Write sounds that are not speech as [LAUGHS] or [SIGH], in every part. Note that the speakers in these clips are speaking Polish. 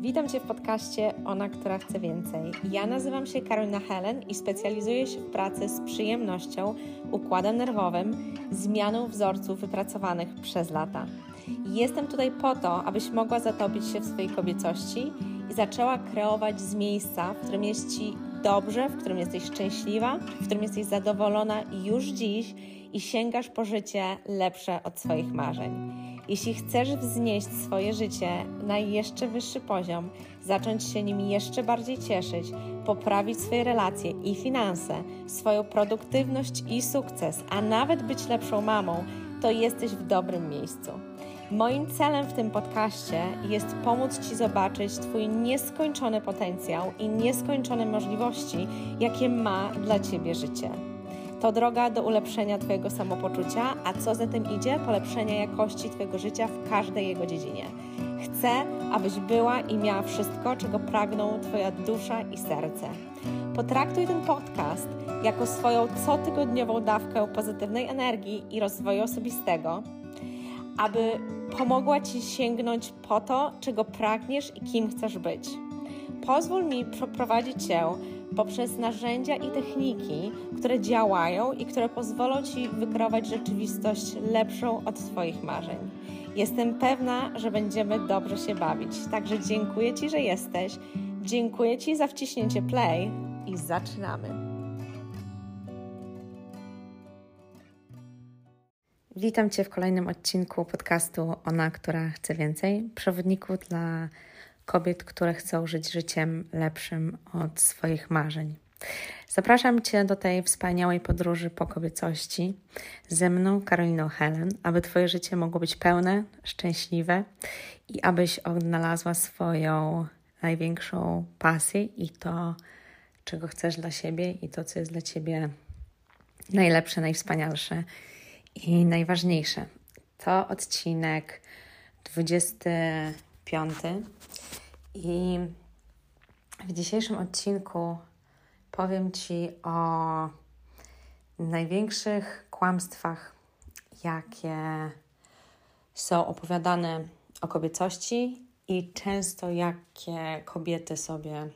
Witam Cię w podcaście Ona, która chce więcej. Ja nazywam się Karolina Helen i specjalizuję się w pracy z przyjemnością, układem nerwowym, zmianą wzorców wypracowanych przez lata. Jestem tutaj po to, abyś mogła zatopić się w swojej kobiecości i zaczęła kreować z miejsca, w którym jest Ci dobrze, w którym jesteś szczęśliwa, w którym jesteś zadowolona już dziś i sięgasz po życie lepsze od swoich marzeń. Jeśli chcesz wznieść swoje życie na jeszcze wyższy poziom, zacząć się nim jeszcze bardziej cieszyć, poprawić swoje relacje i finanse, swoją produktywność i sukces, a nawet być lepszą mamą, to jesteś w dobrym miejscu. Moim celem w tym podcaście jest pomóc Ci zobaczyć Twój nieskończony potencjał i nieskończone możliwości, jakie ma dla Ciebie życie. To droga do ulepszenia Twojego samopoczucia, a co za tym idzie, polepszenia jakości Twojego życia w każdej jego dziedzinie. Chcę, abyś była i miała wszystko, czego pragną Twoja dusza i serce. Potraktuj ten podcast jako swoją cotygodniową dawkę pozytywnej energii i rozwoju osobistego, aby pomogła Ci sięgnąć po to, czego pragniesz i kim chcesz być. Pozwól mi przeprowadzić Cię poprzez narzędzia i techniki, które działają i które pozwolą Ci wykreować rzeczywistość lepszą od Twoich marzeń. Jestem pewna, że będziemy dobrze się bawić. Także dziękuję Ci, że jesteś. Dziękuję Ci za wciśnięcie play i zaczynamy. Witam Cię w kolejnym odcinku podcastu Ona, która chce więcej. Przewodniku dla kobiet, które chcą żyć życiem lepszym od swoich marzeń. Zapraszam Cię do tej wspaniałej podróży po kobiecości ze mną, Karoliną Helen, aby Twoje życie mogło być pełne, szczęśliwe i abyś odnalazła swoją największą pasję i to, czego chcesz dla siebie i to, co jest dla Ciebie najlepsze, najwspanialsze i najważniejsze. To odcinek 25 i w dzisiejszym odcinku powiem Ci o największych kłamstwach, jakie są opowiadane o kobiecości i często jakie kobiety sobie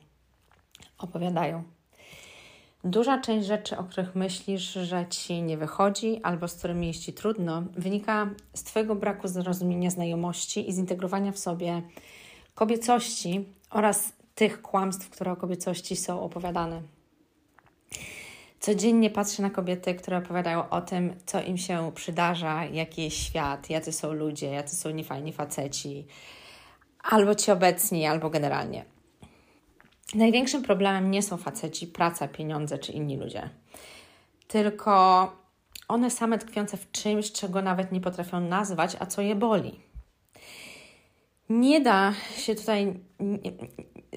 opowiadają. Duża część rzeczy, o których myślisz, że ci nie wychodzi albo z którymi jest ci trudno, wynika z Twojego braku zrozumienia znajomości i zintegrowania w sobie kobiecości oraz tych kłamstw, które o kobiecości są opowiadane. Codziennie patrzę na kobiety, które opowiadają o tym, co im się przydarza, jaki jest świat, jacy są ludzie, jacy są niefajni faceci, albo ci obecni, albo generalnie. Największym problemem nie są faceci, praca, pieniądze czy inni ludzie, tylko one same tkwiące w czymś, czego nawet nie potrafią nazwać, a co je boli. Nie da się tutaj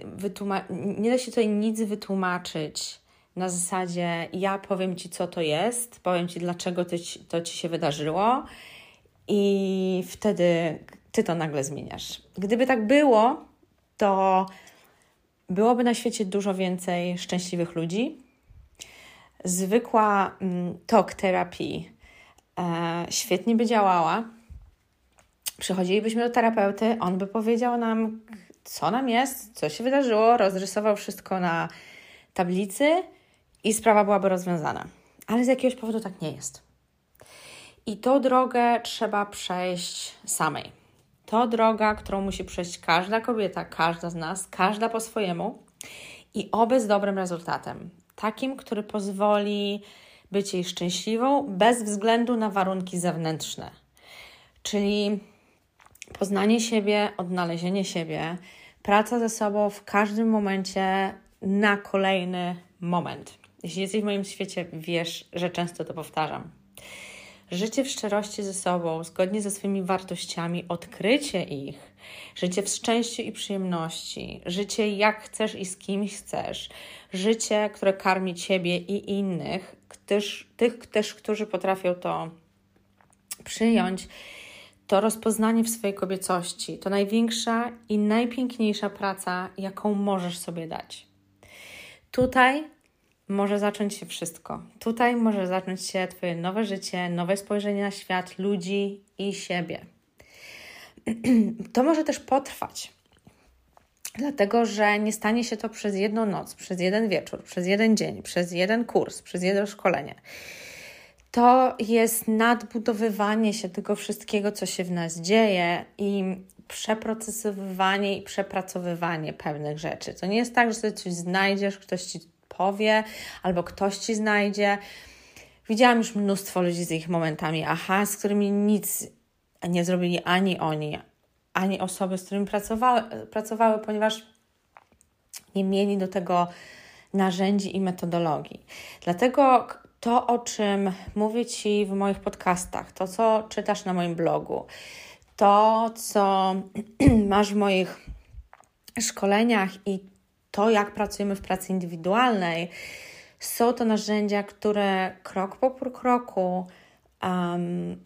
wytłumaczyć, nie da się tutaj nic wytłumaczyć na zasadzie ja powiem Ci, co to jest, powiem Ci, dlaczego to ci, to ci się wydarzyło i wtedy Ty to nagle zmieniasz. Gdyby tak było, to byłoby na świecie dużo więcej szczęśliwych ludzi. Zwykła mm, talk terapii e, świetnie by działała. Przychodzilibyśmy do terapeuty, on by powiedział nam, co nam jest, co się wydarzyło, rozrysował wszystko na tablicy i sprawa byłaby rozwiązana. Ale z jakiegoś powodu tak nie jest. I tą drogę trzeba przejść samej. To droga, którą musi przejść każda kobieta, każda z nas, każda po swojemu i oby z dobrym rezultatem. Takim, który pozwoli być jej szczęśliwą bez względu na warunki zewnętrzne. Czyli poznanie siebie, odnalezienie siebie, praca ze sobą w każdym momencie na kolejny moment. Jeśli jesteś w moim świecie, wiesz, że często to powtarzam. Życie w szczerości ze sobą, zgodnie ze swoimi wartościami, odkrycie ich, życie w szczęściu i przyjemności, życie jak chcesz i z kimś chcesz, życie, które karmi ciebie i innych, też, tych też, którzy potrafią to przyjąć, to rozpoznanie w swojej kobiecości to największa i najpiękniejsza praca, jaką możesz sobie dać. Tutaj może zacząć się wszystko. Tutaj może zacząć się Twoje nowe życie, nowe spojrzenie na świat, ludzi i siebie. [CLEARS THROAT] To może też potrwać. Dlatego, że nie stanie się to przez jedną noc, przez jeden wieczór, przez jeden dzień, przez jeden kurs, przez jedno szkolenie. To jest nadbudowywanie się tego wszystkiego, co się w nas dzieje i przeprocesowywanie i przepracowywanie pewnych rzeczy. To nie jest tak, że coś znajdziesz, ktoś ci powie, albo ktoś ci znajdzie. Widziałam już mnóstwo ludzi z ich momentami aha, z którymi nic nie zrobili ani oni, ani osoby, z którymi pracowały, pracowały ponieważ nie mieli do tego narzędzi i metodologii. Dlatego to, o czym mówię Ci w moich podcastach, to, co czytasz na moim blogu, to, co [CLEARS THROAT] masz w moich szkoleniach i to, jak pracujemy w pracy indywidualnej, są to narzędzia, które krok po kroku um,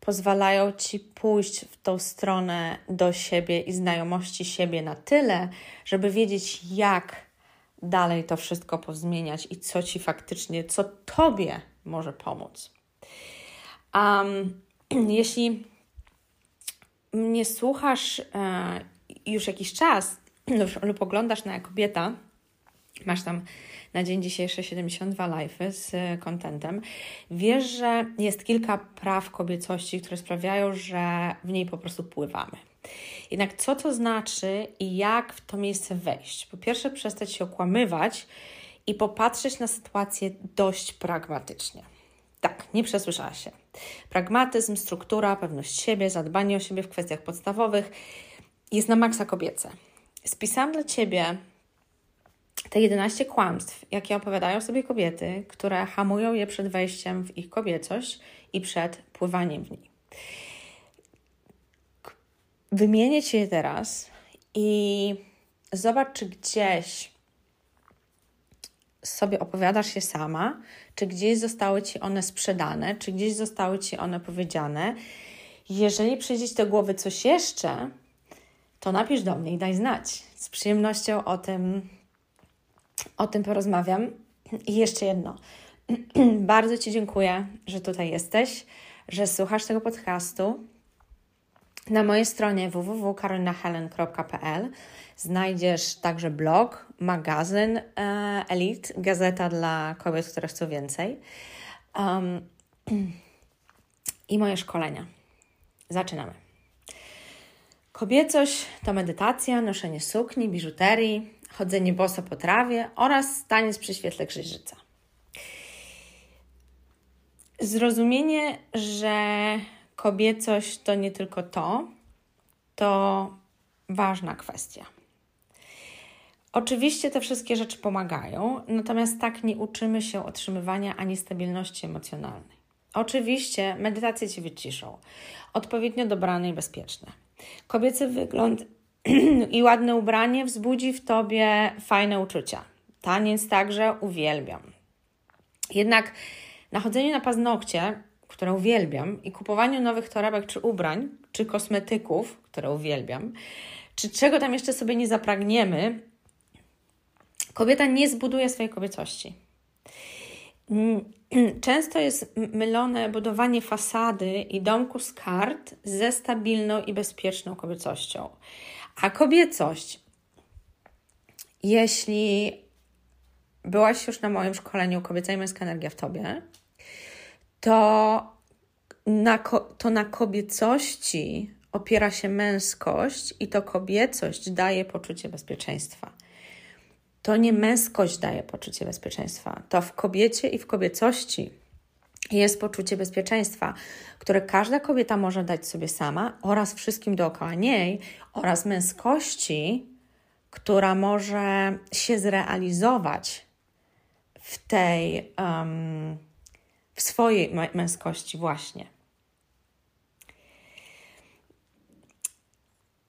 pozwalają ci pójść w tą stronę do siebie i znajomości siebie na tyle, żeby wiedzieć, jak dalej to wszystko pozmieniać i co ci faktycznie, co tobie może pomóc. Um, [CLEARS THROAT] jeśli mnie słuchasz e, już jakiś czas [CLEARS THROAT] lub, oglądasz na kobieta, masz tam na dzień dzisiejszy 72 live'y z kontentem, wiesz, że jest kilka praw kobiecości, które sprawiają, że w niej po prostu pływamy. Jednak co to znaczy i jak w to miejsce wejść? Po pierwsze, przestać się okłamywać i popatrzeć na sytuację dość pragmatycznie. Tak, nie przesłyszała się. Pragmatyzm, struktura, pewność siebie, zadbanie o siebie w kwestiach podstawowych jest na maksa kobiece. Spisałam dla Ciebie te 11 kłamstw, jakie opowiadają sobie kobiety, które hamują je przed wejściem w ich kobiecość i przed pływaniem w niej. Wymienię Ci je teraz i zobacz, czy gdzieś sobie opowiadasz je sama, czy gdzieś zostały Ci one sprzedane, czy gdzieś zostały Ci one powiedziane. Jeżeli przyjdzie Ci do głowy coś jeszcze, to napisz do mnie i daj znać. Z przyjemnością o tym o tym porozmawiam. I jeszcze jedno. [CLEARS THROAT] Bardzo Ci dziękuję, że tutaj jesteś, że słuchasz tego podcastu. Na mojej stronie www.karolinahelen.pl znajdziesz także blog, magazyn e, Elite, gazeta dla kobiet, które chcą więcej um, i moje szkolenia. Zaczynamy. Kobiecość to medytacja, noszenie sukni, biżuterii, chodzenie boso po trawie oraz taniec przy świetle krzyżyca. Zrozumienie, że kobiecość to nie tylko to, to ważna kwestia. Oczywiście te wszystkie rzeczy pomagają, natomiast tak nie uczymy się otrzymywania ani stabilności emocjonalnej. Oczywiście medytacje ci wyciszą, odpowiednio dobrane i bezpieczne. Kobiecy wygląd [CLEARS THROAT] i ładne ubranie wzbudzi w tobie fajne uczucia. Taniec także uwielbiam. Jednak na chodzeniu na paznokcie, które uwielbiam, i kupowaniu nowych torebek czy ubrań, czy kosmetyków, które uwielbiam, czy czego tam jeszcze sobie nie zapragniemy, kobieta nie zbuduje swojej kobiecości. [CLEARS THROAT] Często jest mylone budowanie fasady i domku z kart ze stabilną i bezpieczną kobiecością. A kobiecość, jeśli byłaś już na moim szkoleniu Kobieca i Męska Energia w Tobie, to na, to na kobiecości opiera się męskość i to kobiecość daje poczucie bezpieczeństwa. To nie męskość daje poczucie bezpieczeństwa, to w kobiecie i w kobiecości jest poczucie bezpieczeństwa, które każda kobieta może dać sobie sama oraz wszystkim dookoła niej, oraz męskości, która może się zrealizować w tej, um, w swojej męskości, właśnie.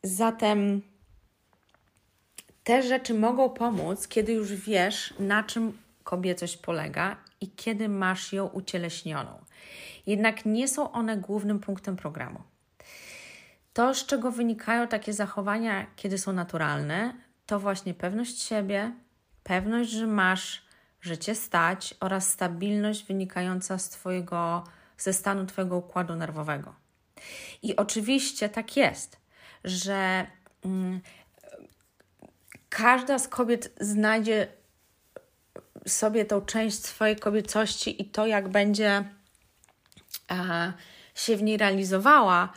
Zatem te rzeczy mogą pomóc, kiedy już wiesz, na czym kobiecość polega i kiedy masz ją ucieleśnioną. Jednak nie są one głównym punktem programu. To, z czego wynikają takie zachowania, kiedy są naturalne, to właśnie pewność siebie, pewność, że masz, że cię stać oraz stabilność wynikająca z twojego, ze stanu Twojego układu nerwowego. I oczywiście tak jest, że mm, każda z kobiet znajdzie sobie tą część swojej kobiecości i to, jak będzie e, się w niej realizowała,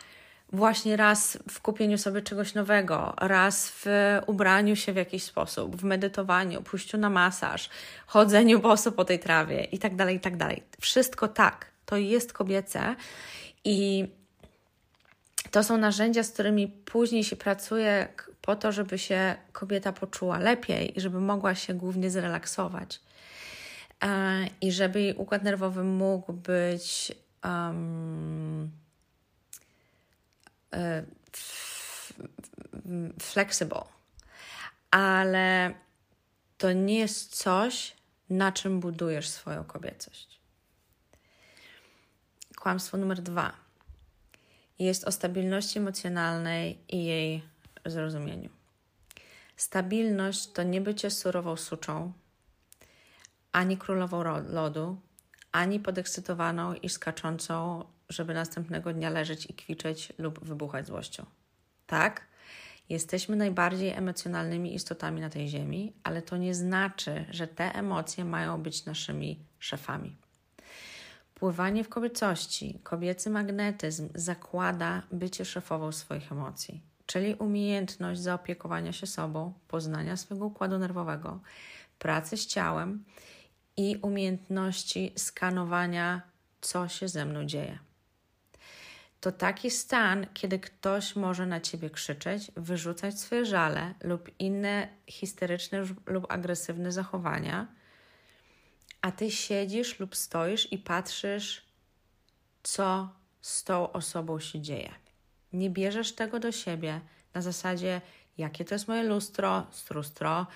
właśnie raz w kupieniu sobie czegoś nowego, raz w ubraniu się w jakiś sposób, w medytowaniu, pójściu na masaż, chodzeniu boso po tej trawie i tak dalej, i tak dalej. Wszystko tak, to jest kobiece i to są narzędzia, z którymi później się pracuje po to, żeby się kobieta poczuła lepiej i żeby mogła się głównie zrelaksować. E, I żeby jej układ nerwowy mógł być um, flexible, ale to nie jest coś, na czym budujesz swoją kobiecość. Kłamstwo numer dwa jest o stabilności emocjonalnej i jej zrozumieniu. Stabilność to nie bycie surową suczą, ani królową lodu, ani podekscytowaną i skaczącą, żeby następnego dnia leżeć i kwiczeć lub wybuchać złością. Tak, jesteśmy najbardziej emocjonalnymi istotami na tej ziemi, ale to nie znaczy, że te emocje mają być naszymi szefami. Pływanie w kobiecości, kobiecy magnetyzm zakłada bycie szefową swoich emocji, czyli umiejętność zaopiekowania się sobą, poznania swojego układu nerwowego, pracy z ciałem i umiejętności skanowania, co się ze mną dzieje. To taki stan, kiedy ktoś może na ciebie krzyczeć, wyrzucać swoje żale lub inne histeryczne lub agresywne zachowania, a ty siedzisz lub stoisz i patrzysz, co z tą osobą się dzieje. Nie bierzesz tego do siebie na zasadzie, jakie to jest moje lustro, strustro,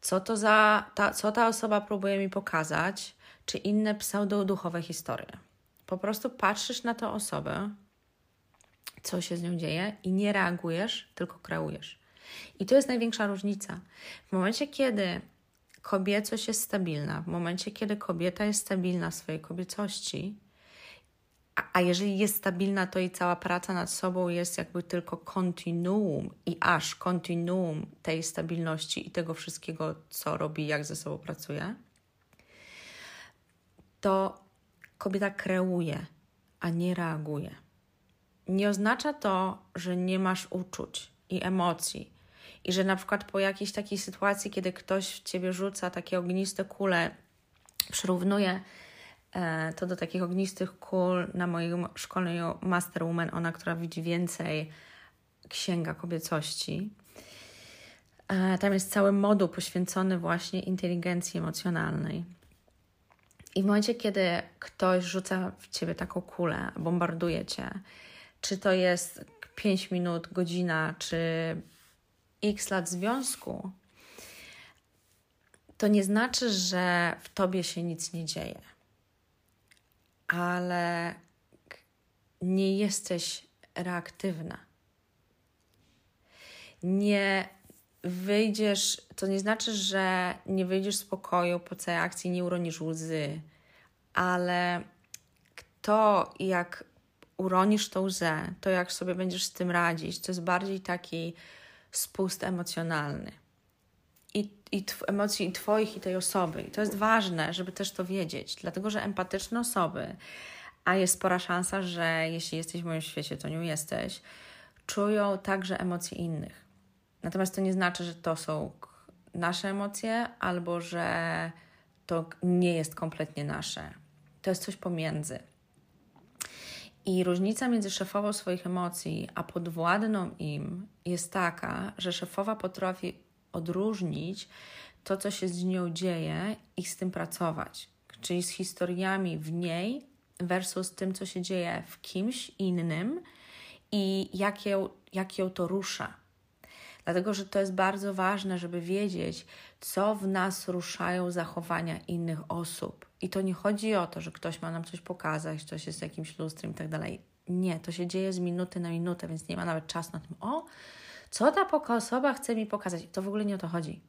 co to za, ta, co ta osoba próbuje mi pokazać, czy inne pseudoduchowe historie. Po prostu patrzysz na tę osobę, co się z nią dzieje i nie reagujesz, tylko kreujesz. I to jest największa różnica. W momencie, kiedy kobiecość jest stabilna, w momencie, kiedy kobieta jest stabilna w swojej kobiecości, a, a jeżeli jest stabilna, to i cała praca nad sobą jest jakby tylko kontinuum i aż kontinuum tej stabilności i tego wszystkiego, co robi, jak ze sobą pracuje, to kobieta kreuje, a nie reaguje. Nie oznacza to, że nie masz uczuć i emocji, i że na przykład po jakiejś takiej sytuacji, kiedy ktoś w ciebie rzuca takie ogniste kule, przyrównuje e, to do takich ognistych kul na moim szkoleniu Master Woman, ona, która widzi więcej księga kobiecości. E, tam jest cały moduł poświęcony właśnie inteligencji emocjonalnej. I w momencie, kiedy ktoś rzuca w ciebie taką kulę, bombarduje cię, czy to jest 5 minut, godzina, czy x lat związku, to nie znaczy, że w tobie się nic nie dzieje, ale nie jesteś reaktywna. Nie wyjdziesz, to nie znaczy, że nie wyjdziesz z pokoju po całej akcji, nie uronisz łzy, ale to, jak uronisz tą łzę, to jak sobie będziesz z tym radzić, to jest bardziej taki spust emocjonalny. I, i emocji i Twoich, i tej osoby. I to jest ważne, żeby też to wiedzieć, dlatego że empatyczne osoby, a jest spora szansa, że jeśli jesteś w moim świecie, to nie jesteś, czują także emocje innych. Natomiast to nie znaczy, że to są nasze emocje, albo że to nie jest kompletnie nasze. To jest coś pomiędzy. I różnica między szefową swoich emocji a podwładną im jest taka, że szefowa potrafi odróżnić to, co się z nią dzieje i z tym pracować. Czyli z historiami w niej versus tym, co się dzieje w kimś innym i jak ją, jak ją to rusza. Dlatego, że to jest bardzo ważne, żeby wiedzieć, co w nas ruszają zachowania innych osób. I to nie chodzi o to, że ktoś ma nam coś pokazać, coś jest jakimś lustrem i tak dalej. Nie, to się dzieje z minuty na minutę, więc nie ma nawet czasu na tym, o, co ta osoba chce mi pokazać. To w ogóle nie o to chodzi.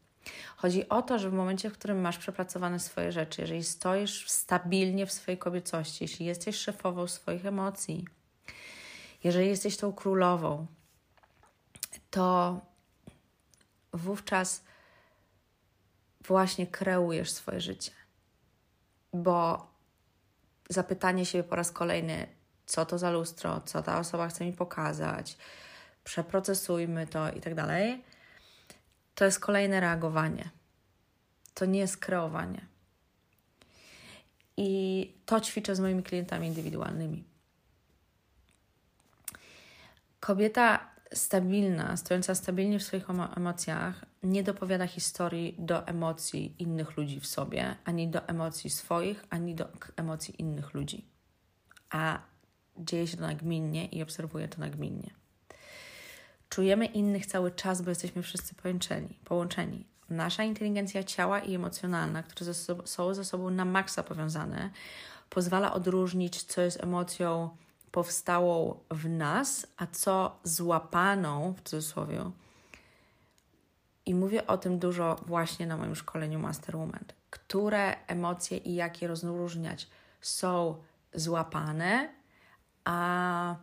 Chodzi o to, że w momencie, w którym masz przepracowane swoje rzeczy, jeżeli stoisz stabilnie w swojej kobiecości, jeśli jesteś szefową swoich emocji, jeżeli jesteś tą królową, to wówczas właśnie kreujesz swoje życie. Bo zapytanie siebie po raz kolejny, co to za lustro, co ta osoba chce mi pokazać, przeprocesujmy to i tak dalej, to jest kolejne reagowanie. To nie jest kreowanie. I to ćwiczę z moimi klientami indywidualnymi. Kobieta stabilna, stojąca stabilnie w swoich emocjach, nie dopowiada historii do emocji innych ludzi w sobie, ani do emocji swoich, ani do emocji innych ludzi. A dzieje się to nagminnie i obserwuję to nagminnie. Czujemy innych cały czas, bo jesteśmy wszyscy połączeni. połączeni. Nasza inteligencja ciała i emocjonalna, które są ze sobą na maksa powiązane, pozwala odróżnić, co jest emocją powstałą w nas, a co złapaną, w cudzysłowie. I mówię o tym dużo właśnie na moim szkoleniu Master Woman. Które emocje i jak je rozróżniać są złapane, a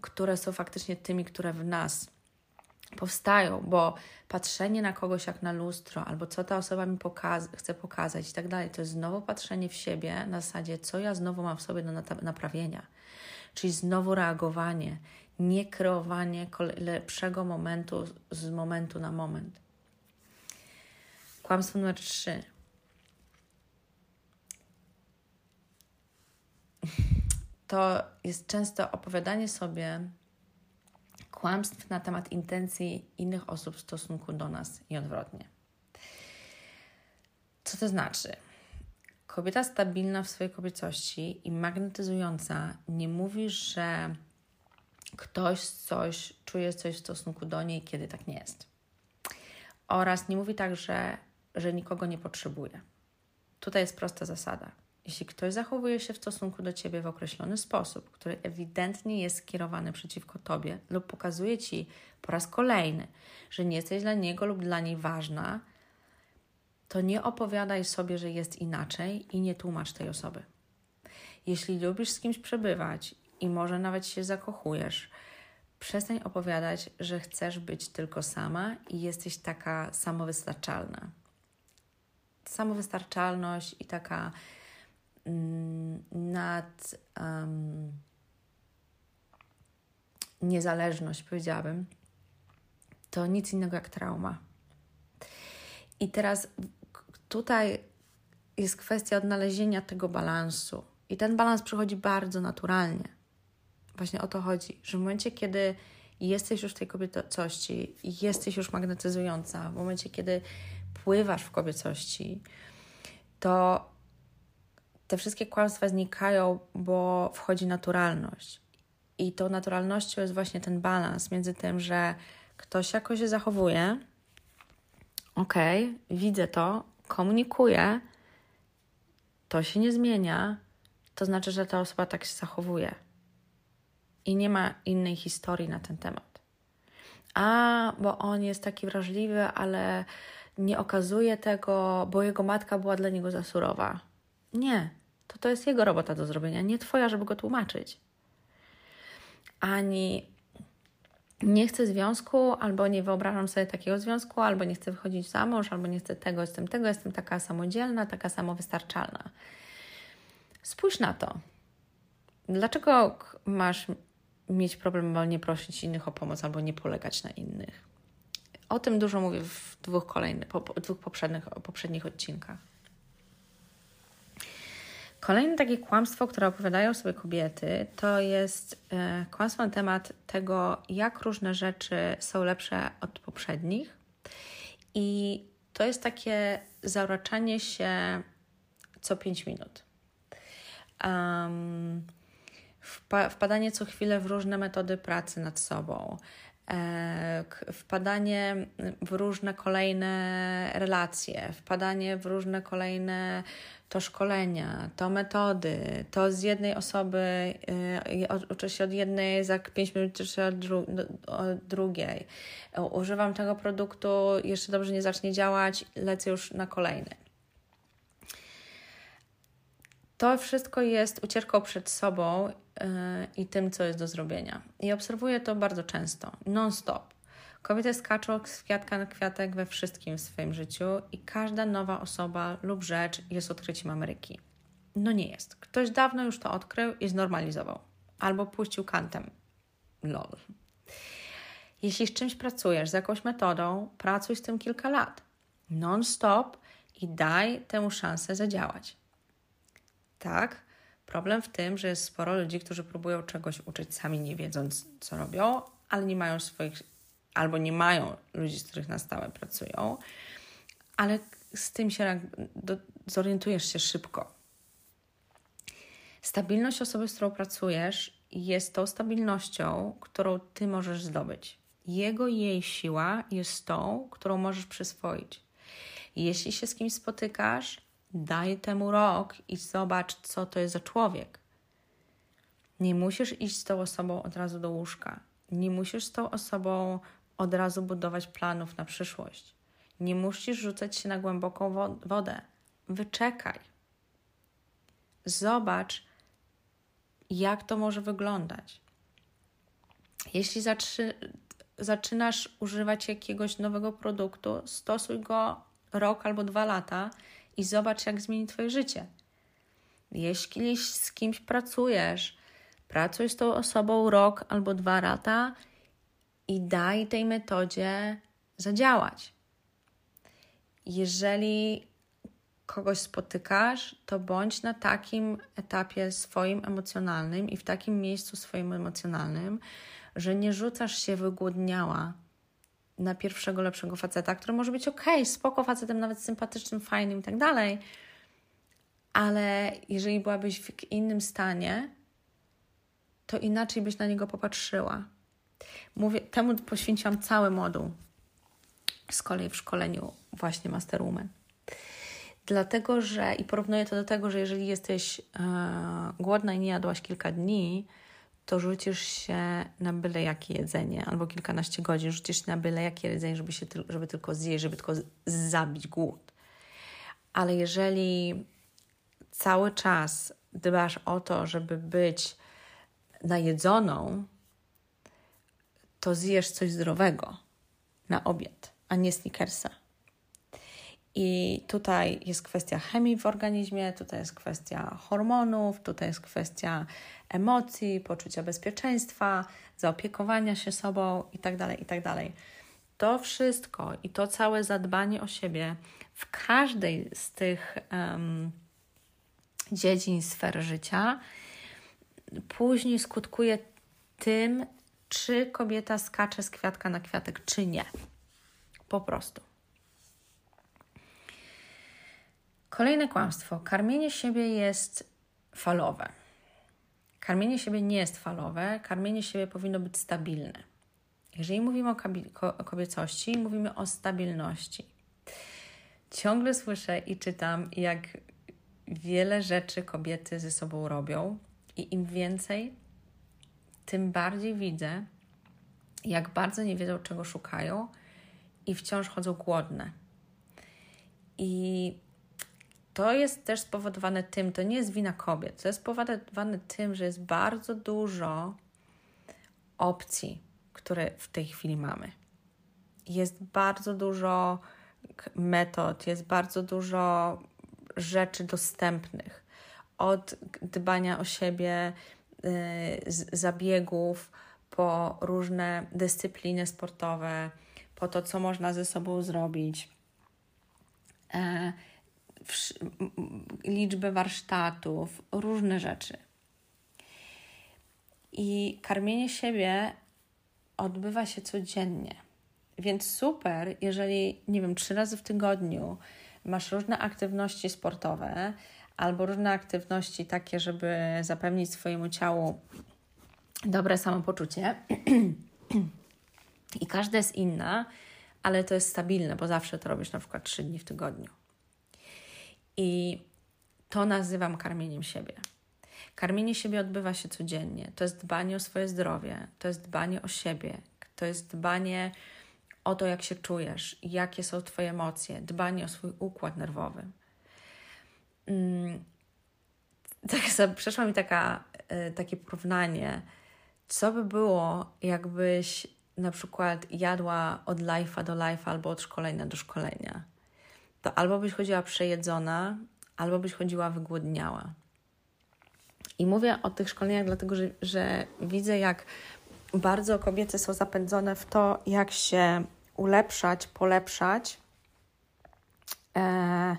które są faktycznie tymi, które w nas powstają, bo patrzenie na kogoś jak na lustro, albo co ta osoba mi chce pokazać i tak dalej, to jest znowu patrzenie w siebie na zasadzie, co ja znowu mam w sobie do naprawienia. Czyli znowu reagowanie, nie kreowanie lepszego momentu z momentu na moment. Kłamstwo numer trzy. To jest często opowiadanie sobie kłamstw na temat intencji innych osób w stosunku do nas i odwrotnie. Co to znaczy? Kobieta stabilna w swojej kobiecości i magnetyzująca nie mówi, że ktoś coś czuje coś w stosunku do niej, kiedy tak nie jest. Oraz nie mówi także, że nikogo nie potrzebuje. Tutaj jest prosta zasada. Jeśli ktoś zachowuje się w stosunku do ciebie w określony sposób, który ewidentnie jest skierowany przeciwko tobie lub pokazuje ci po raz kolejny, że nie jesteś dla niego lub dla niej ważna, to nie opowiadaj sobie, że jest inaczej i nie tłumacz tej osoby. Jeśli lubisz z kimś przebywać i może nawet się zakochujesz, przestań opowiadać, że chcesz być tylko sama i jesteś taka samowystarczalna. Samowystarczalność i taka mm, nad um, niezależność, powiedziałabym, to nic innego jak trauma. I teraz tutaj jest kwestia odnalezienia tego balansu. I ten balans przychodzi bardzo naturalnie. Właśnie o to chodzi, że w momencie, kiedy jesteś już w tej kobiecości, jesteś już magnetyzująca, w momencie, kiedy pływasz w kobiecości, to te wszystkie kłamstwa znikają, bo wchodzi naturalność. I tą naturalnością jest właśnie ten balans między tym, że ktoś jakoś się zachowuje, okej, okay, widzę to, komunikuje, to się nie zmienia, to znaczy, że ta osoba tak się zachowuje. I nie ma innej historii na ten temat. A, bo on jest taki wrażliwy, ale nie okazuje tego, bo jego matka była dla niego za surowa. Nie, to to jest jego robota do zrobienia, nie twoja, żeby go tłumaczyć. Ani nie chcę związku, albo nie wyobrażam sobie takiego związku, albo nie chcę wychodzić za mąż, albo nie chcę tego, jestem tego, jestem taka samodzielna, taka samowystarczalna. Spójrz na to. Dlaczego masz mieć problem, albo nie prosić innych o pomoc, albo nie polegać na innych? O tym dużo mówię w dwóch kolejnych, po, dwóch poprzednich, poprzednich odcinkach. Kolejne takie kłamstwo, które opowiadają sobie kobiety, to jest e, kłamstwo na temat tego, jak różne rzeczy są lepsze od poprzednich. I to jest takie zauraczanie się co 5 minut. Um, wpadanie co chwilę w różne metody pracy nad sobą, wpadanie w różne kolejne relacje, wpadanie w różne kolejne to szkolenia, to metody, to z jednej osoby e, uczę się od jednej, za 5 minut uczę się od, dru od drugiej. Używam tego produktu, jeszcze dobrze nie zacznie działać, lecę już na kolejny. To wszystko jest ucieczką przed sobą i tym, co jest do zrobienia. I obserwuję to bardzo często, non-stop. Kobiety skaczą z kwiatka na kwiatek we wszystkim w swoim życiu i każda nowa osoba lub rzecz jest odkryciem Ameryki. No nie jest. Ktoś dawno już to odkrył i znormalizował. Albo puścił kantem. Lol. Jeśli z czymś pracujesz, z jakąś metodą, pracuj z tym kilka lat. Non-stop i daj temu szansę zadziałać. Tak, problem w tym, że jest sporo ludzi, którzy próbują czegoś uczyć sami, nie wiedząc, co robią, ale nie mają swoich, albo nie mają ludzi, z których na stałe pracują, ale z tym się do, zorientujesz się szybko. Stabilność osoby, z którą pracujesz, jest tą stabilnością, którą ty możesz zdobyć. Jego i jej siła jest tą, którą możesz przyswoić. Jeśli się z kimś spotykasz, daj temu rok i zobacz, co to jest za człowiek. Nie musisz iść z tą osobą od razu do łóżka. Nie musisz z tą osobą od razu budować planów na przyszłość. Nie musisz rzucać się na głęboką wodę. Wyczekaj. Zobacz, jak to może wyglądać. Jeśli zaczynasz używać jakiegoś nowego produktu, stosuj go rok albo dwa lata i zobacz, jak zmieni Twoje życie. Jeśli z kimś pracujesz, pracuj z tą osobą rok albo dwa lata i daj tej metodzie zadziałać. Jeżeli kogoś spotykasz, to bądź na takim etapie swoim emocjonalnym i w takim miejscu swoim emocjonalnym, że nie rzucasz się wygłodniała na pierwszego lepszego faceta, który może być ok, spoko facetem, nawet sympatycznym, fajnym i tak dalej, ale jeżeli byłabyś w innym stanie, to inaczej byś na niego popatrzyła. Mówię, temu poświęciłam cały moduł z kolei w szkoleniu właśnie Masterwoman. Dlatego, że i porównuję to do tego, że jeżeli jesteś e, głodna i nie jadłaś kilka dni, to rzucisz się na byle jakie jedzenie, albo kilkanaście godzin rzucisz się na byle jakie jedzenie, żeby, się, żeby tylko zjeść, żeby tylko zabić głód. Ale jeżeli cały czas dbasz o to, żeby być najedzoną, to zjesz coś zdrowego na obiad, a nie snickersa. I tutaj jest kwestia chemii w organizmie, tutaj jest kwestia hormonów, tutaj jest kwestia emocji, poczucia bezpieczeństwa, zaopiekowania się sobą itd. Tak itd. Tak to wszystko i to całe zadbanie o siebie w każdej z tych um, dziedzin sfer życia później skutkuje tym, czy kobieta skacze z kwiatka na kwiatek, czy nie. Po prostu. Kolejne kłamstwo. Karmienie siebie jest falowe. Karmienie siebie nie jest falowe, karmienie siebie powinno być stabilne. Jeżeli mówimy o kobiecości, mówimy o stabilności. Ciągle słyszę i czytam, jak wiele rzeczy kobiety ze sobą robią, i im więcej, tym bardziej widzę, jak bardzo nie wiedzą, czego szukają i wciąż chodzą głodne. I to jest też spowodowane tym, to nie jest wina kobiet, to jest spowodowane tym, że jest bardzo dużo opcji, które w tej chwili mamy. Jest bardzo dużo metod, jest bardzo dużo rzeczy dostępnych. Od dbania o siebie, yy, zabiegów, po różne dyscypliny sportowe, po to, co można ze sobą zrobić. Yy, liczbę warsztatów, różne rzeczy. I karmienie siebie odbywa się codziennie. Więc super, jeżeli, nie wiem, trzy razy w tygodniu masz różne aktywności sportowe albo różne aktywności takie, żeby zapewnić swojemu ciału dobre samopoczucie. [CLEARS THROAT] I każda jest inna, ale to jest stabilne, bo zawsze to robisz na przykład trzy dni w tygodniu. I to nazywam karmieniem siebie. Karmienie siebie odbywa się codziennie. To jest dbanie o swoje zdrowie, to jest dbanie o siebie, to jest dbanie o to, jak się czujesz, jakie są Twoje emocje, dbanie o swój układ nerwowy. Mm, tak, [LAUGHS] mi taka, y, takie porównanie, co by było, jakbyś na przykład jadła od life'a do life'a albo od szkolenia do szkolenia, to albo byś chodziła przejedzona, albo byś chodziła wygłodniała. I mówię o tych szkoleniach, dlatego że, że widzę, jak bardzo kobiety są zapędzone w to, jak się ulepszać, polepszać. E,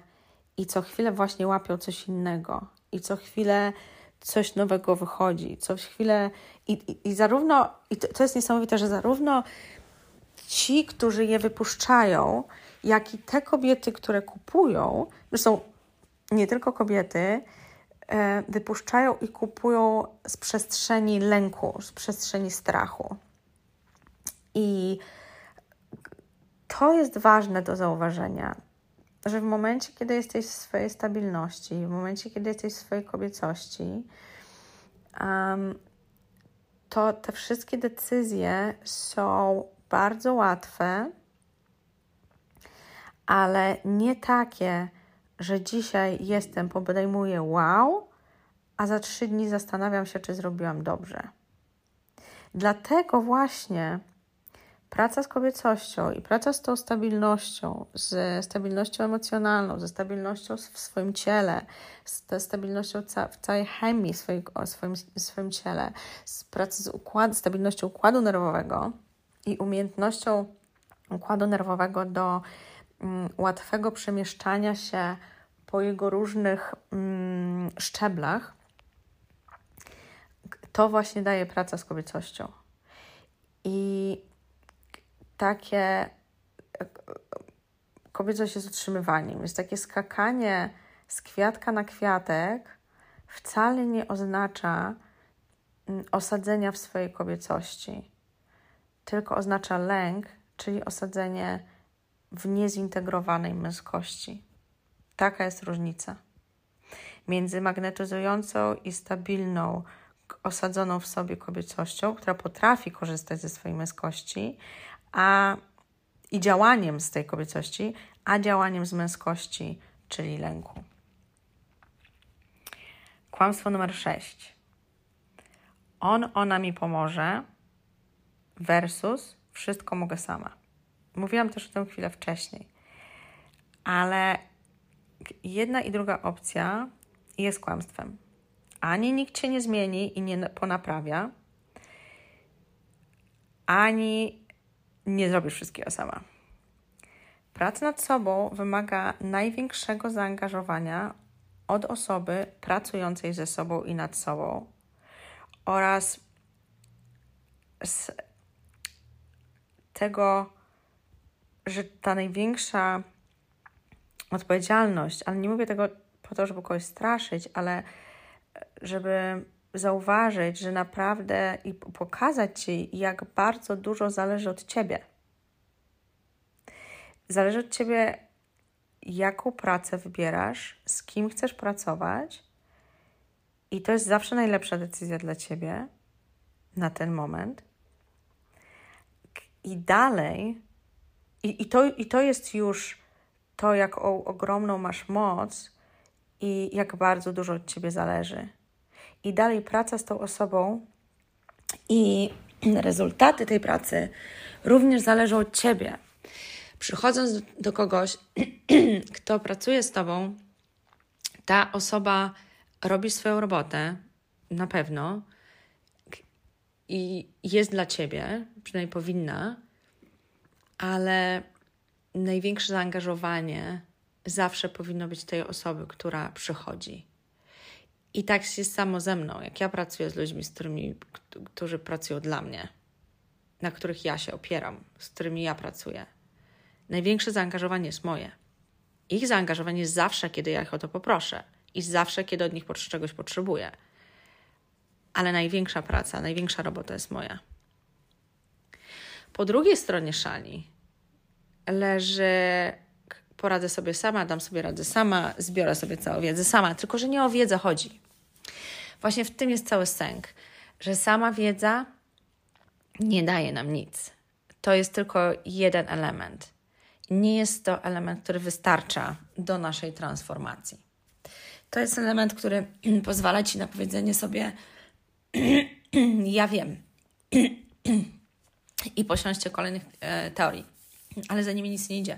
I co chwilę właśnie łapią coś innego. I co chwilę coś nowego wychodzi. Co chwilę. I, i, i zarówno. I to, to jest niesamowite, że zarówno ci, którzy je wypuszczają, jak i te kobiety, które kupują, zresztą nie tylko kobiety, e, wypuszczają i kupują z przestrzeni lęku, z przestrzeni strachu. I to jest ważne do zauważenia, że w momencie, kiedy jesteś w swojej stabilności, w momencie, kiedy jesteś w swojej kobiecości, um, to te wszystkie decyzje są bardzo łatwe, ale nie takie, że dzisiaj jestem, podejmuję wow, a za trzy dni zastanawiam się, czy zrobiłam dobrze. Dlatego właśnie praca z kobiecością i praca z tą stabilnością, z stabilnością emocjonalną, ze stabilnością w swoim ciele, z stabilnością w całej chemii swojego, swoim, swoim ciele, z pracy z układ, stabilnością układu nerwowego i umiejętnością układu nerwowego do łatwego przemieszczania się po jego różnych mm, szczeblach, to właśnie daje praca z kobiecością. I takie kobiecość jest utrzymywaniem, jest takie skakanie z kwiatka na kwiatek wcale nie oznacza mm, osadzenia w swojej kobiecości, tylko oznacza lęk, czyli osadzenie w niezintegrowanej męskości. Taka jest różnica między magnetyzującą i stabilną, osadzoną w sobie kobiecością, która potrafi korzystać ze swojej męskości, a i działaniem z tej kobiecości, a działaniem z męskości, czyli lęku. Kłamstwo numer 6. On, ona mi pomoże versus wszystko mogę sama. Mówiłam też o tym chwilę wcześniej, ale jedna i druga opcja jest kłamstwem. Ani nikt cię nie zmieni i nie ponaprawia, ani nie zrobisz wszystkiego sama. Praca nad sobą wymaga największego zaangażowania od osoby pracującej ze sobą i nad sobą oraz z tego, że ta największa odpowiedzialność, ale nie mówię tego po to, żeby kogoś straszyć, ale żeby zauważyć, że naprawdę i pokazać Ci, jak bardzo dużo zależy od Ciebie. Zależy od Ciebie, jaką pracę wybierasz, z kim chcesz pracować, i to jest zawsze najlepsza decyzja dla Ciebie na ten moment. I dalej, i, i, to, i to jest już to, jaką ogromną masz moc i jak bardzo dużo od Ciebie zależy i dalej praca z tą osobą i [CLEARS THROAT] rezultaty tej pracy również zależą od ciebie. Przychodząc do kogoś, [CLEARS THROAT] kto pracuje z tobą, ta osoba robi swoją robotę, na pewno, i jest dla ciebie, przynajmniej powinna, ale największe zaangażowanie zawsze powinno być tej osoby, która przychodzi. I tak jest samo ze mną, jak ja pracuję z ludźmi, z którymi, którzy pracują dla mnie, na których ja się opieram, z którymi ja pracuję. Największe zaangażowanie jest moje. Ich zaangażowanie jest zawsze, kiedy ja ich o to poproszę i zawsze, kiedy od nich czegoś potrzebuję. Ale największa praca, największa robota jest moja. Po drugiej stronie szali leży poradzę sobie sama, dam sobie radę sama, zbiorę sobie całą wiedzę sama, tylko że nie o wiedzę chodzi. Właśnie w tym jest cały sęk, że sama wiedza nie daje nam nic. To jest tylko jeden element. Nie jest to element, który wystarcza do naszej transformacji. To jest element, który [CLEARS THROAT] pozwala ci na powiedzenie sobie: [CLEARS THROAT] Ja wiem. [CLEARS THROAT] i posiąście kolejnych e, teorii, ale za nimi nic nie idzie.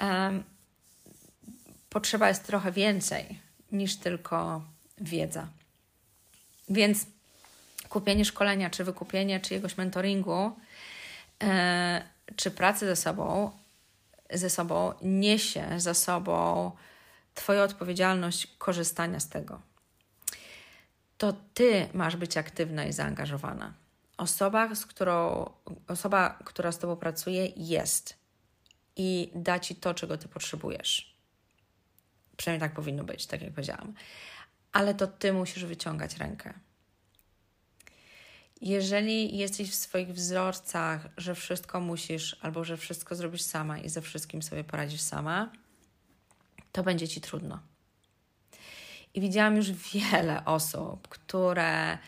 Um, potrzeba jest trochę więcej niż tylko wiedza. Więc kupienie szkolenia, czy wykupienie czyjegoś mentoringu, e, czy pracy ze sobą, ze sobą niesie za sobą Twoja odpowiedzialność korzystania z tego. To Ty masz być aktywna i zaangażowana. Osoba, z którą, osoba, która z Tobą pracuje, jest i da Ci to, czego Ty potrzebujesz. Przynajmniej tak powinno być, tak jak powiedziałam. Ale to Ty musisz wyciągać rękę. Jeżeli jesteś w swoich wzorcach, że wszystko musisz albo że wszystko zrobisz sama i ze wszystkim sobie poradzisz sama, to będzie ci trudno. I widziałam już wiele osób, które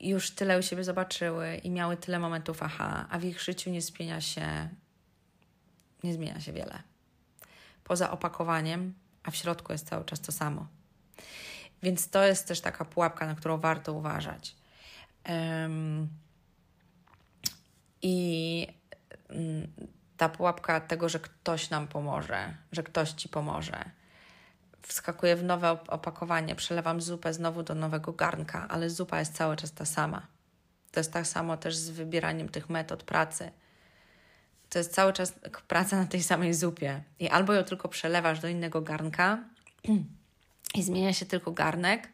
już tyle u siebie zobaczyły i miały tyle momentów aha, a w ich życiu nie zmienia się, nie zmienia się wiele. Poza opakowaniem, a w środku jest cały czas to samo. Więc to jest też taka pułapka, na którą warto uważać. Um, I um, ta pułapka tego, że ktoś nam pomoże, że ktoś ci pomoże. Wskakuję w nowe opakowanie, przelewam zupę znowu do nowego garnka, ale zupa jest cały czas ta sama. To jest tak samo też z wybieraniem tych metod pracy. To jest cały czas praca na tej samej zupie. I albo ją tylko przelewasz do innego garnka [CLEARS THROAT] i zmienia się tylko garnek,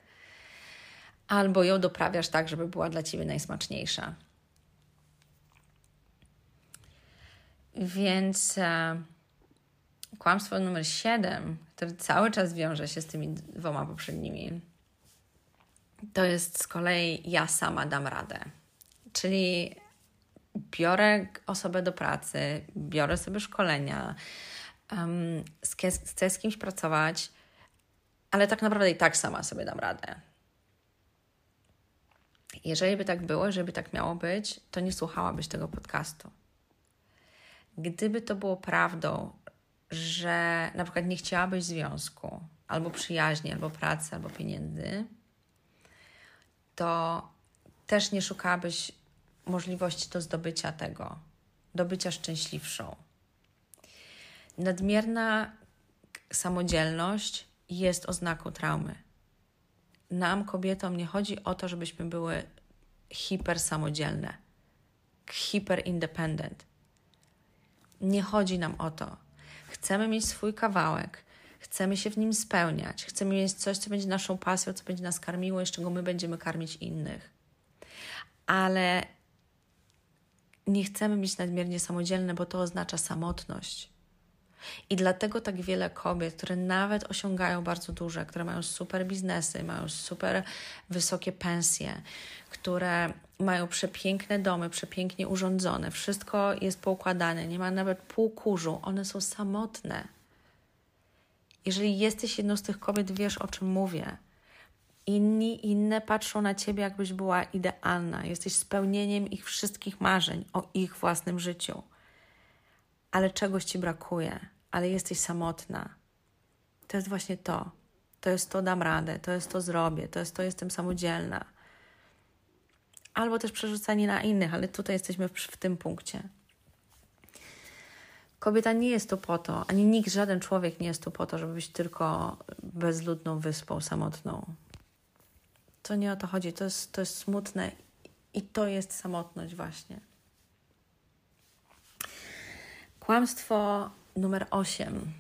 albo ją doprawiasz tak, żeby była dla ciebie najsmaczniejsza. Więc e, kłamstwo numer 7, które cały czas wiąże się z tymi dwoma poprzednimi, to jest z kolei ja sama dam radę. Czyli biorę osobę do pracy, biorę sobie szkolenia, um, chcę z kimś pracować, ale tak naprawdę i tak sama sobie dam radę. Jeżeli by tak było, jeżeli by tak miało być, to nie słuchałabyś tego podcastu. Gdyby to było prawdą, że na przykład nie chciałabyś związku, albo przyjaźni, albo pracy, albo pieniędzy, to też nie szukałabyś możliwości do zdobycia tego, do bycia szczęśliwszą. Nadmierna samodzielność jest oznaką traumy. Nam, kobietom, nie chodzi o to, żebyśmy były hipersamodzielne, hiper independent. Nie chodzi nam o to. Chcemy mieć swój kawałek, chcemy się w nim spełniać, chcemy mieć coś, co będzie naszą pasją, co będzie nas karmiło i z czego my będziemy karmić innych. Ale nie chcemy być nadmiernie samodzielne, bo to oznacza samotność. I dlatego tak wiele kobiet, które nawet osiągają bardzo duże, które mają super biznesy, mają super wysokie pensje, które mają przepiękne domy, przepięknie urządzone, wszystko jest poukładane, nie ma nawet pół kurzu, one są samotne. Jeżeli jesteś jedną z tych kobiet, wiesz o czym mówię. Inni, inne patrzą na ciebie, jakbyś była idealna. Jesteś spełnieniem ich wszystkich marzeń o ich własnym życiu. Ale czegoś ci brakuje, ale jesteś samotna. To jest właśnie to. To jest to, dam radę, to jest to, zrobię, to jest to, jestem samodzielna albo też przerzucanie na innych, ale tutaj jesteśmy w, w tym punkcie. Kobieta nie jest tu po to, ani nikt, żaden człowiek nie jest tu po to, żeby być tylko bezludną wyspą samotną. To nie o to chodzi, to jest, to jest smutne i to jest samotność właśnie. Kłamstwo numer 8.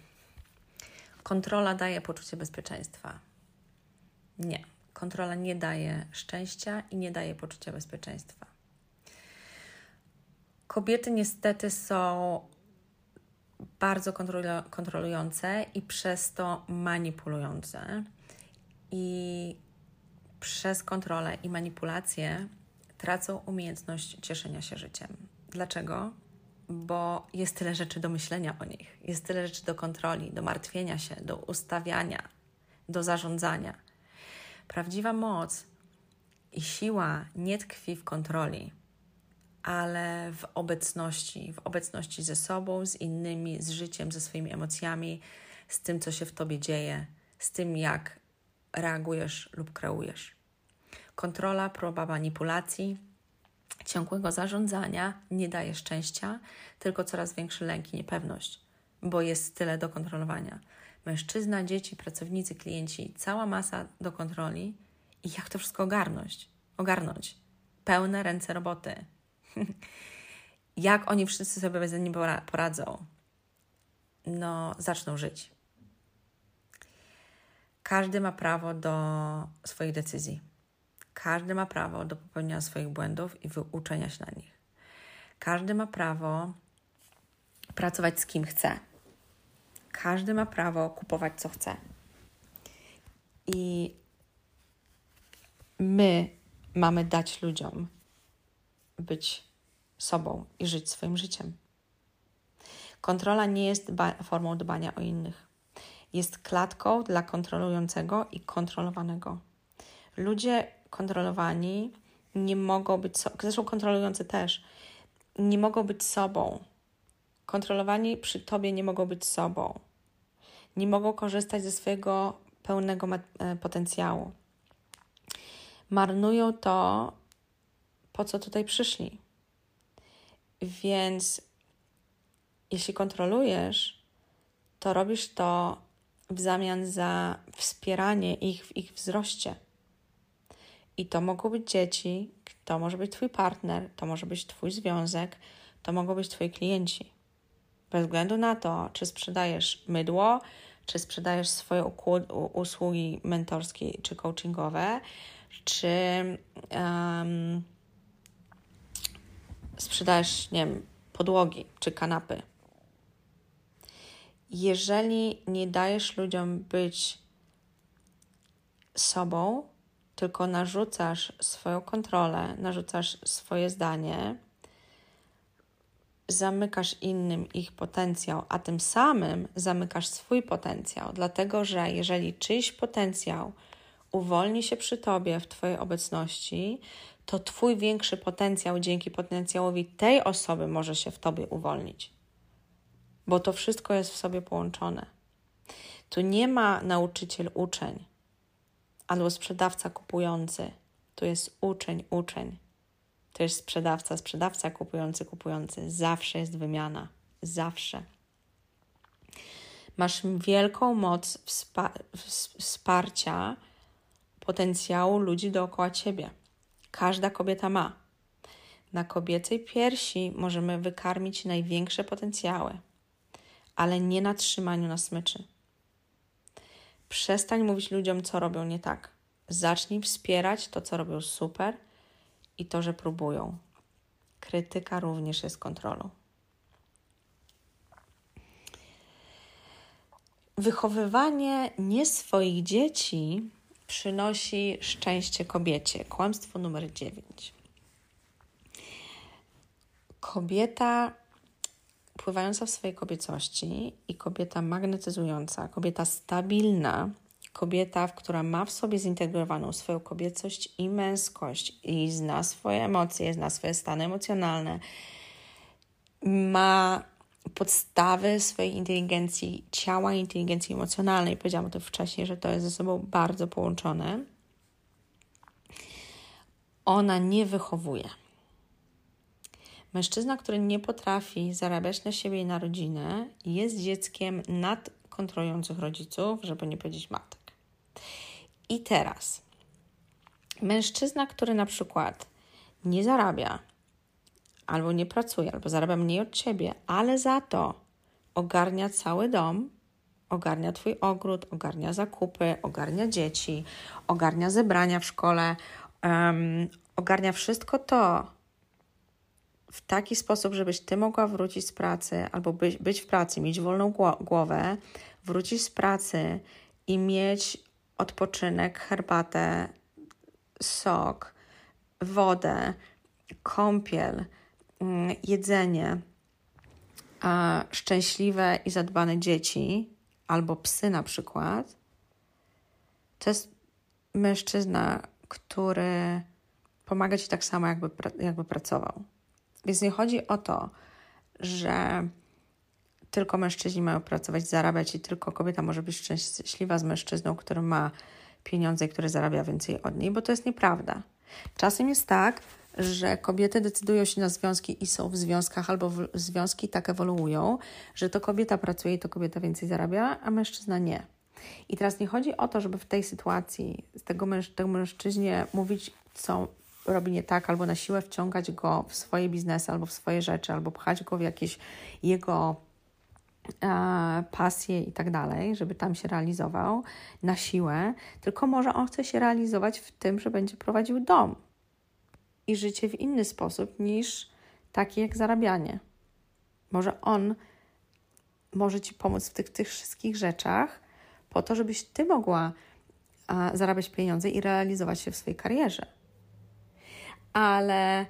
Kontrola daje poczucie bezpieczeństwa. Nie. Kontrola nie daje szczęścia i nie daje poczucia bezpieczeństwa. Kobiety niestety są bardzo kontrolujące i przez to manipulujące. I przez kontrolę i manipulację tracą umiejętność cieszenia się życiem. Dlaczego? Bo jest tyle rzeczy do myślenia o nich, jest tyle rzeczy do kontroli, do martwienia się, do ustawiania, do zarządzania Prawdziwa moc i siła nie tkwi w kontroli, ale w obecności, w obecności ze sobą, z innymi, z życiem, ze swoimi emocjami, z tym, co się w tobie dzieje, z tym, jak reagujesz lub kreujesz. Kontrola, próba manipulacji ciągłego zarządzania nie daje szczęścia, tylko coraz większy lęk i niepewność, bo jest tyle do kontrolowania. Mężczyzna, dzieci, pracownicy, klienci, cała masa do kontroli i jak to wszystko ogarnąć? Ogarnąć. Pełne ręce roboty. [LAUGHS] jak oni wszyscy sobie bez nim poradzą? No, zaczną żyć. Każdy ma prawo do swoich decyzji. Każdy ma prawo do popełnienia swoich błędów i wyuczenia się na nich. Każdy ma prawo pracować z kim chce. Każdy ma prawo kupować co chce. I my mamy dać ludziom być sobą i żyć swoim życiem. Kontrola nie jest formą dbania o innych. Jest klatką dla kontrolującego i kontrolowanego. Ludzie kontrolowani nie mogą być, so zresztą kontrolujący też, nie mogą być sobą. Kontrolowani przy tobie nie mogą być sobą. Nie mogą korzystać ze swojego pełnego e, potencjału. Marnują to, po co tutaj przyszli. Więc jeśli kontrolujesz, to robisz to w zamian za wspieranie ich w ich wzroście. I to mogą być dzieci, to może być Twój partner, to może być Twój związek, to mogą być Twoi klienci. Bez względu na to, czy sprzedajesz mydło, czy sprzedajesz swoje usługi mentorskie czy coachingowe, czy um, sprzedajesz, nie wiem, podłogi czy kanapy. Jeżeli nie dajesz ludziom być sobą, tylko narzucasz swoją kontrolę, narzucasz swoje zdanie, zamykasz innym ich potencjał, a tym samym zamykasz swój potencjał, dlatego że jeżeli czyjś potencjał uwolni się przy tobie w Twojej obecności, to Twój większy potencjał dzięki potencjałowi tej osoby może się w Tobie uwolnić, bo to wszystko jest w sobie połączone. Tu nie ma nauczyciel uczeń albo sprzedawca kupujący. Tu jest uczeń, uczeń. To jest sprzedawca, sprzedawca, kupujący, kupujący. Zawsze jest wymiana. Zawsze. Masz wielką moc wsparcia potencjału ludzi dookoła ciebie. Każda kobieta ma. Na kobiecej piersi możemy wykarmić największe potencjały, ale nie na trzymaniu na smyczy. Przestań mówić ludziom, co robią nie tak. Zacznij wspierać to, co robią super i to, że próbują. Krytyka również jest kontrolą. Wychowywanie nie swoich dzieci przynosi szczęście kobiecie. Kłamstwo numer 9. Kobieta pływająca w swojej kobiecości i kobieta magnetyzująca, kobieta stabilna, kobieta, która ma w sobie zintegrowaną swoją kobiecość i męskość i zna swoje emocje, zna swoje stany emocjonalne, ma podstawy swojej inteligencji ciała inteligencji emocjonalnej. Powiedziałam o tym wcześniej, że to jest ze sobą bardzo połączone. Ona nie wychowuje. Mężczyzna, który nie potrafi zarabiać na siebie i na rodzinę, jest dzieckiem nadkontrolujących rodziców, żeby nie powiedzieć matek. I teraz, mężczyzna, który na przykład nie zarabia, albo nie pracuje, albo zarabia mniej od ciebie, ale za to ogarnia cały dom, ogarnia twój ogród, ogarnia zakupy, ogarnia dzieci, ogarnia zebrania w szkole, um, ogarnia wszystko to w taki sposób, żebyś ty mogła wrócić z pracy albo być, być w pracy, mieć wolną głowę, wrócić z pracy i mieć odpoczynek, herbatę, sok, wodę, kąpiel, Mm, jedzenie, a szczęśliwe i zadbane dzieci, albo psy na przykład, to jest mężczyzna, który pomaga ci tak samo, jakby, jakby pracował. Więc nie chodzi o to, że tylko mężczyźni mają pracować, zarabiać i tylko kobieta może być szczęśliwa z mężczyzną, który ma pieniądze i który zarabia więcej od niej, bo to jest nieprawda. Czasem jest tak, że kobiety decydują się na związki i są w związkach albo w związki tak ewoluują, że to kobieta pracuje i to kobieta więcej zarabia, a mężczyzna nie. I teraz nie chodzi o to, żeby w tej sytuacji z tego, męż tego mężczyźnie mówić, co robi nie tak, albo na siłę wciągać go w swoje biznesy, albo w swoje rzeczy, albo pchać go w jakieś jego e, pasje i tak dalej, żeby tam się realizował na siłę, tylko może on chce się realizować w tym, że będzie prowadził dom i życie w inny sposób niż taki jak zarabianie. Może on może Ci pomóc w tych, tych wszystkich rzeczach, po to, żebyś Ty mogła a, zarabiać pieniądze i realizować się w swojej karierze. Ale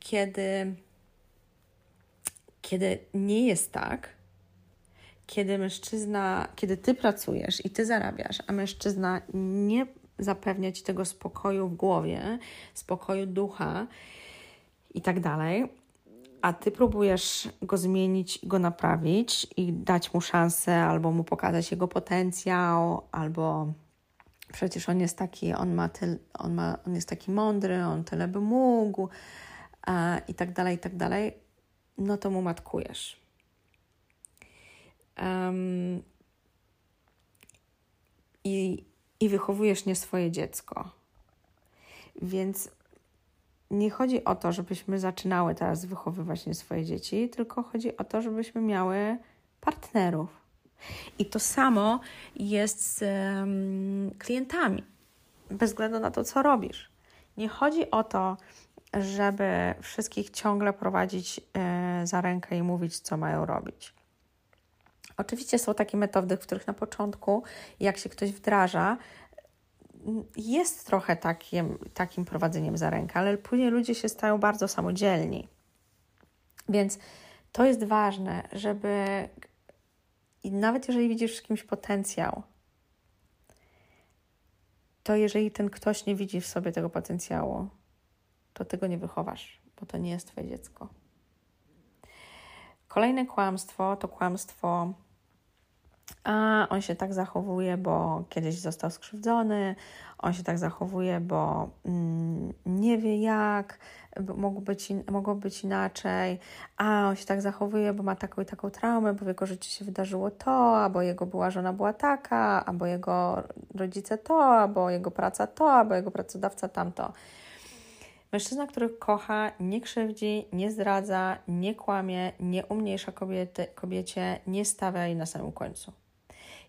kiedy, kiedy nie jest tak, kiedy mężczyzna, kiedy Ty pracujesz i Ty zarabiasz, a mężczyzna nie zapewnia Ci tego spokoju w głowie, spokoju ducha i tak dalej, a Ty próbujesz go zmienić, go naprawić i dać mu szansę, albo mu pokazać jego potencjał, albo przecież on jest taki, on ma, tyl, on ma on jest taki mądry, on tyle by mógł e, i tak dalej, i tak dalej, no to mu matkujesz. Um, i, I wychowujesz nie swoje dziecko. Więc nie chodzi o to, żebyśmy zaczynały teraz wychowywać nie swoje dzieci, tylko chodzi o to, żebyśmy miały partnerów. I to samo jest z um, klientami, bez względu na to, co robisz. Nie chodzi o to, żeby wszystkich ciągle prowadzić e, za rękę i mówić, co mają robić. Oczywiście są takie metody, w których na początku, jak się ktoś wdraża, jest trochę takim, takim prowadzeniem za rękę, ale później ludzie się stają bardzo samodzielni. Więc to jest ważne, żeby i nawet jeżeli widzisz w kimś potencjał, to jeżeli ten ktoś nie widzi w sobie tego potencjału, to tego nie wychowasz, bo to nie jest Twoje dziecko. Kolejne kłamstwo to kłamstwo a on się tak zachowuje, bo kiedyś został skrzywdzony, on się tak zachowuje, bo mm, nie wie jak, mogło być, in, mogło być inaczej, a on się tak zachowuje, bo ma taką i taką traumę, bo w jego życiu się wydarzyło to, albo jego była żona była taka, albo jego rodzice to, albo jego praca to, albo jego pracodawca tamto. Mężczyzna, który kocha, nie krzywdzi, nie zdradza, nie kłamie, nie umniejsza kobiety, kobiecie, nie stawia jej na samym końcu.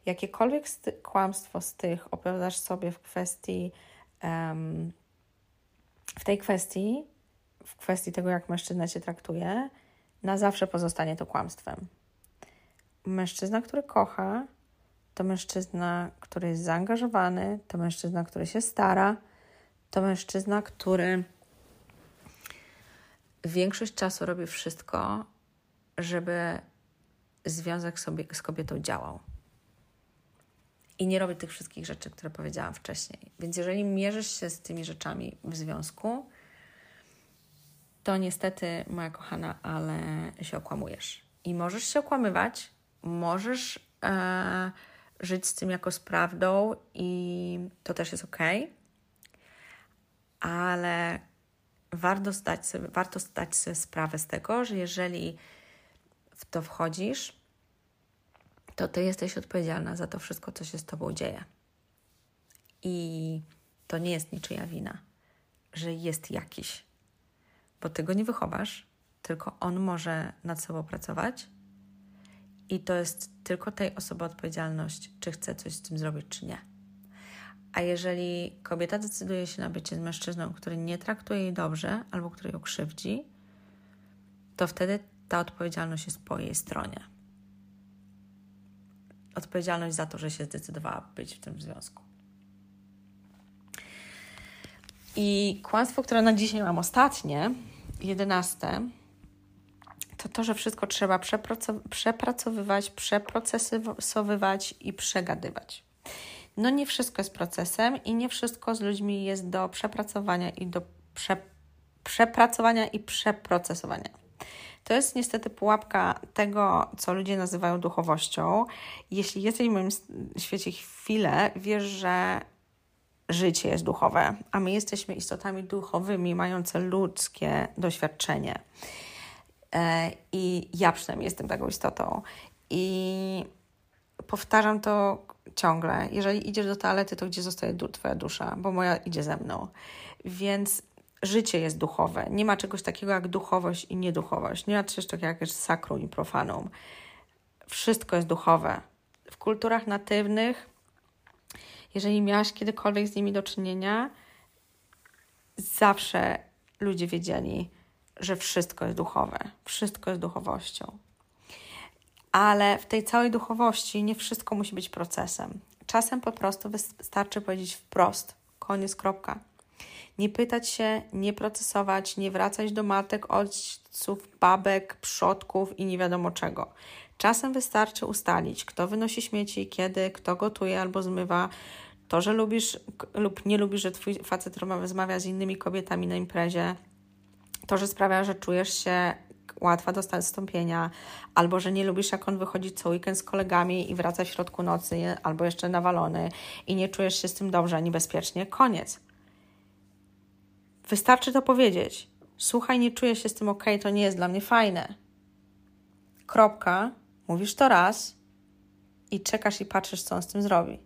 Jakiekolwiek kłamstwo z tych opowiadasz sobie w kwestii, um, w tej kwestii, w kwestii tego, jak mężczyzna cię traktuje, na zawsze pozostanie to kłamstwem. Mężczyzna, który kocha, to mężczyzna, który jest zaangażowany, to mężczyzna, który się stara, to mężczyzna, który większość czasu robi wszystko, żeby związek sobie z kobietą działał i nie robię tych wszystkich rzeczy, które powiedziałam wcześniej. Więc jeżeli mierzysz się z tymi rzeczami w związku, to niestety, moja kochana, ale się okłamujesz. I możesz się okłamywać, możesz e, żyć z tym jako z prawdą, i to też jest ok, ale warto zdać sobie, warto zdać sobie sprawę z tego, że jeżeli w to wchodzisz, to ty jesteś odpowiedzialna za to wszystko, co się z tobą dzieje. I to nie jest niczyja wina, że jest jakiś, bo ty go nie wychowasz, tylko on może nad sobą pracować. I to jest tylko tej osoby odpowiedzialność, czy chce coś z tym zrobić, czy nie. A jeżeli kobieta decyduje się na bycie z mężczyzną, który nie traktuje jej dobrze albo który ją krzywdzi, to wtedy ta odpowiedzialność jest po jej stronie odpowiedzialność za to, że się zdecydowała być w tym związku. I kłamstwo, które na dzisiaj mam ostatnie, jedenaste, to to, że wszystko trzeba przepracowywać, przeprocesowywać i przegadywać. No nie wszystko jest procesem i nie wszystko z ludźmi jest do przepracowania i do prze, przepracowania i przeprocesowania. To jest niestety pułapka tego, co ludzie nazywają duchowością. Jeśli jesteś w moim świecie chwilę, wiesz, że życie jest duchowe, a my jesteśmy istotami duchowymi, mające ludzkie doświadczenie. E, I ja przynajmniej jestem taką istotą. I powtarzam to ciągle. Jeżeli idziesz do toalety, to gdzie zostaje Twoja dusza? Bo moja idzie ze mną. Więc życie jest duchowe. Nie ma czegoś takiego jak duchowość i nieduchowość. Nie ma czegoś takiego jak sakrum i profanum. Wszystko jest duchowe. W kulturach natywnych, jeżeli miałaś kiedykolwiek z nimi do czynienia, zawsze ludzie wiedzieli, że wszystko jest duchowe. Wszystko jest duchowością. Ale w tej całej duchowości nie wszystko musi być procesem. Czasem po prostu wystarczy powiedzieć wprost: koniec, kropka nie pytać się, nie procesować, nie wracać do matek, ojców, babek, przodków i nie wiadomo czego. Czasem wystarczy ustalić, kto wynosi śmieci, kiedy, kto gotuje albo zmywa. To, że lubisz lub nie lubisz, że twój facet rozmawia z innymi kobietami na imprezie, to, że sprawia, że czujesz się łatwa do zastąpienia, albo że nie lubisz, jak on wychodzi co weekend z kolegami i wraca w środku nocy, albo jeszcze nawalony i nie czujesz się z tym dobrze ani bezpiecznie. Koniec. Wystarczy to powiedzieć. Słuchaj, nie czuję się z tym ok, to nie jest dla mnie fajne. Kropka. Mówisz to raz i czekasz i patrzysz, co on z tym zrobi.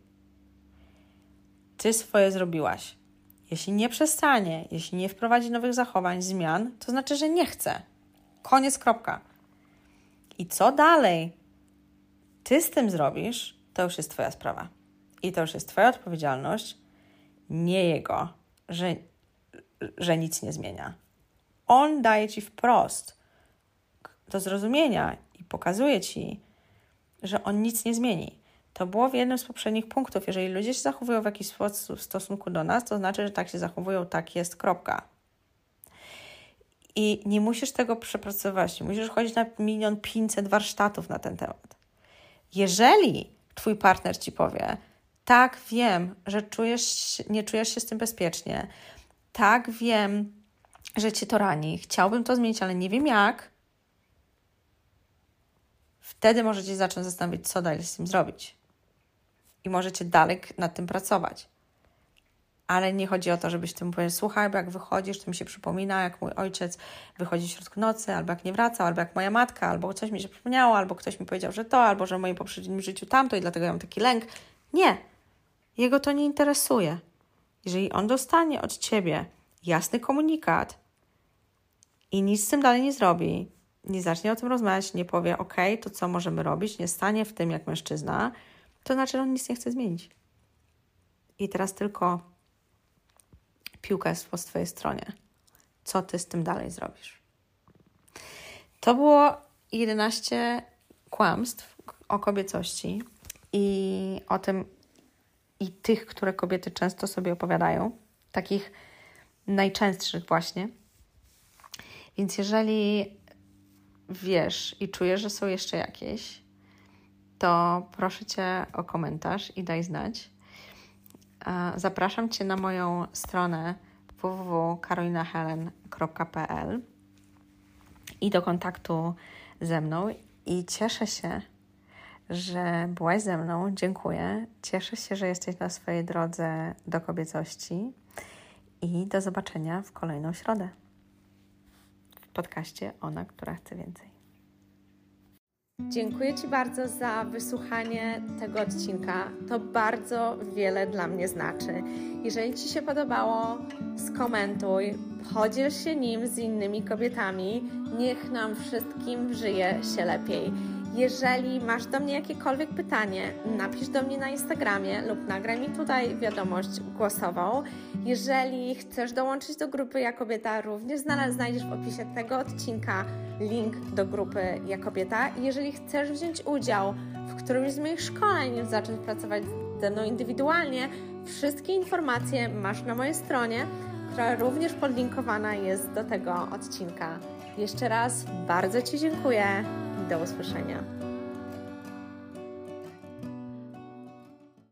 Ty swoje zrobiłaś. Jeśli nie przestanie, jeśli nie wprowadzi nowych zachowań, zmian, to znaczy, że nie chce. Koniec, kropka. I co dalej ty z tym zrobisz, to już jest Twoja sprawa. I to już jest Twoja odpowiedzialność, nie jego, że że nic nie zmienia. On daje ci wprost do zrozumienia i pokazuje ci, że on nic nie zmieni. To było w jednym z poprzednich punktów. Jeżeli ludzie się zachowują w jakiś sposób w stosunku do nas, to znaczy, że tak się zachowują, tak jest, kropka. I nie musisz tego przepracować, nie musisz chodzić na milion pięćset warsztatów na ten temat. Jeżeli twój partner ci powie, tak, wiem, że czujesz, nie czujesz się z tym bezpiecznie, tak, wiem, że cię to rani, chciałbym to zmienić, ale nie wiem jak, wtedy możecie zacząć zastanowić, co dalej z tym zrobić. I możecie dalej nad tym pracować. Ale nie chodzi o to, żebyś tym powiedział, słuchaj, bo jak wychodzisz, to mi się przypomina, jak mój ojciec wychodzi w środku nocy, albo jak nie wracał, albo jak moja matka, albo coś mi się przypomniało, albo ktoś mi powiedział, że to, albo że w moim poprzednim życiu tamto i dlatego ja mam taki lęk. Nie. Jego to nie interesuje. Jeżeli on dostanie od ciebie jasny komunikat i nic z tym dalej nie zrobi, nie zacznie o tym rozmawiać, nie powie, OK, to co możemy robić, nie stanie w tym jak mężczyzna, to znaczy, że on nic nie chce zmienić. I teraz tylko piłka jest po swojej stronie. Co ty z tym dalej zrobisz? To było 11 kłamstw o kobiecości i o tym, i tych, które kobiety często sobie opowiadają, takich najczęstszych właśnie. Więc jeżeli wiesz i czujesz, że są jeszcze jakieś, to proszę Cię o komentarz i daj znać. Zapraszam Cię na moją stronę www.karolinahelen.pl i do kontaktu ze mną i cieszę się, że byłaś ze mną. Dziękuję. Cieszę się, że jesteś na swojej drodze do kobiecości i do zobaczenia w kolejną środę w podcaście Ona, która chce więcej. Dziękuję Ci bardzo za wysłuchanie tego odcinka. To bardzo wiele dla mnie znaczy. Jeżeli Ci się podobało, skomentuj, podziel się nim z innymi kobietami. Niech nam wszystkim żyje się lepiej. Jeżeli masz do mnie jakiekolwiek pytanie, napisz do mnie na Instagramie lub nagraj mi tutaj wiadomość głosową. Jeżeli chcesz dołączyć do grupy Ja Kobieta, również znajdziesz w opisie tego odcinka link do grupy Ja Kobieta. Jeżeli chcesz wziąć udział w którymś z moich szkoleń, zacząć pracować ze mną indywidualnie, wszystkie informacje masz na mojej stronie, która również podlinkowana jest do tego odcinka. Jeszcze raz bardzo Ci dziękuję do usłyszenia.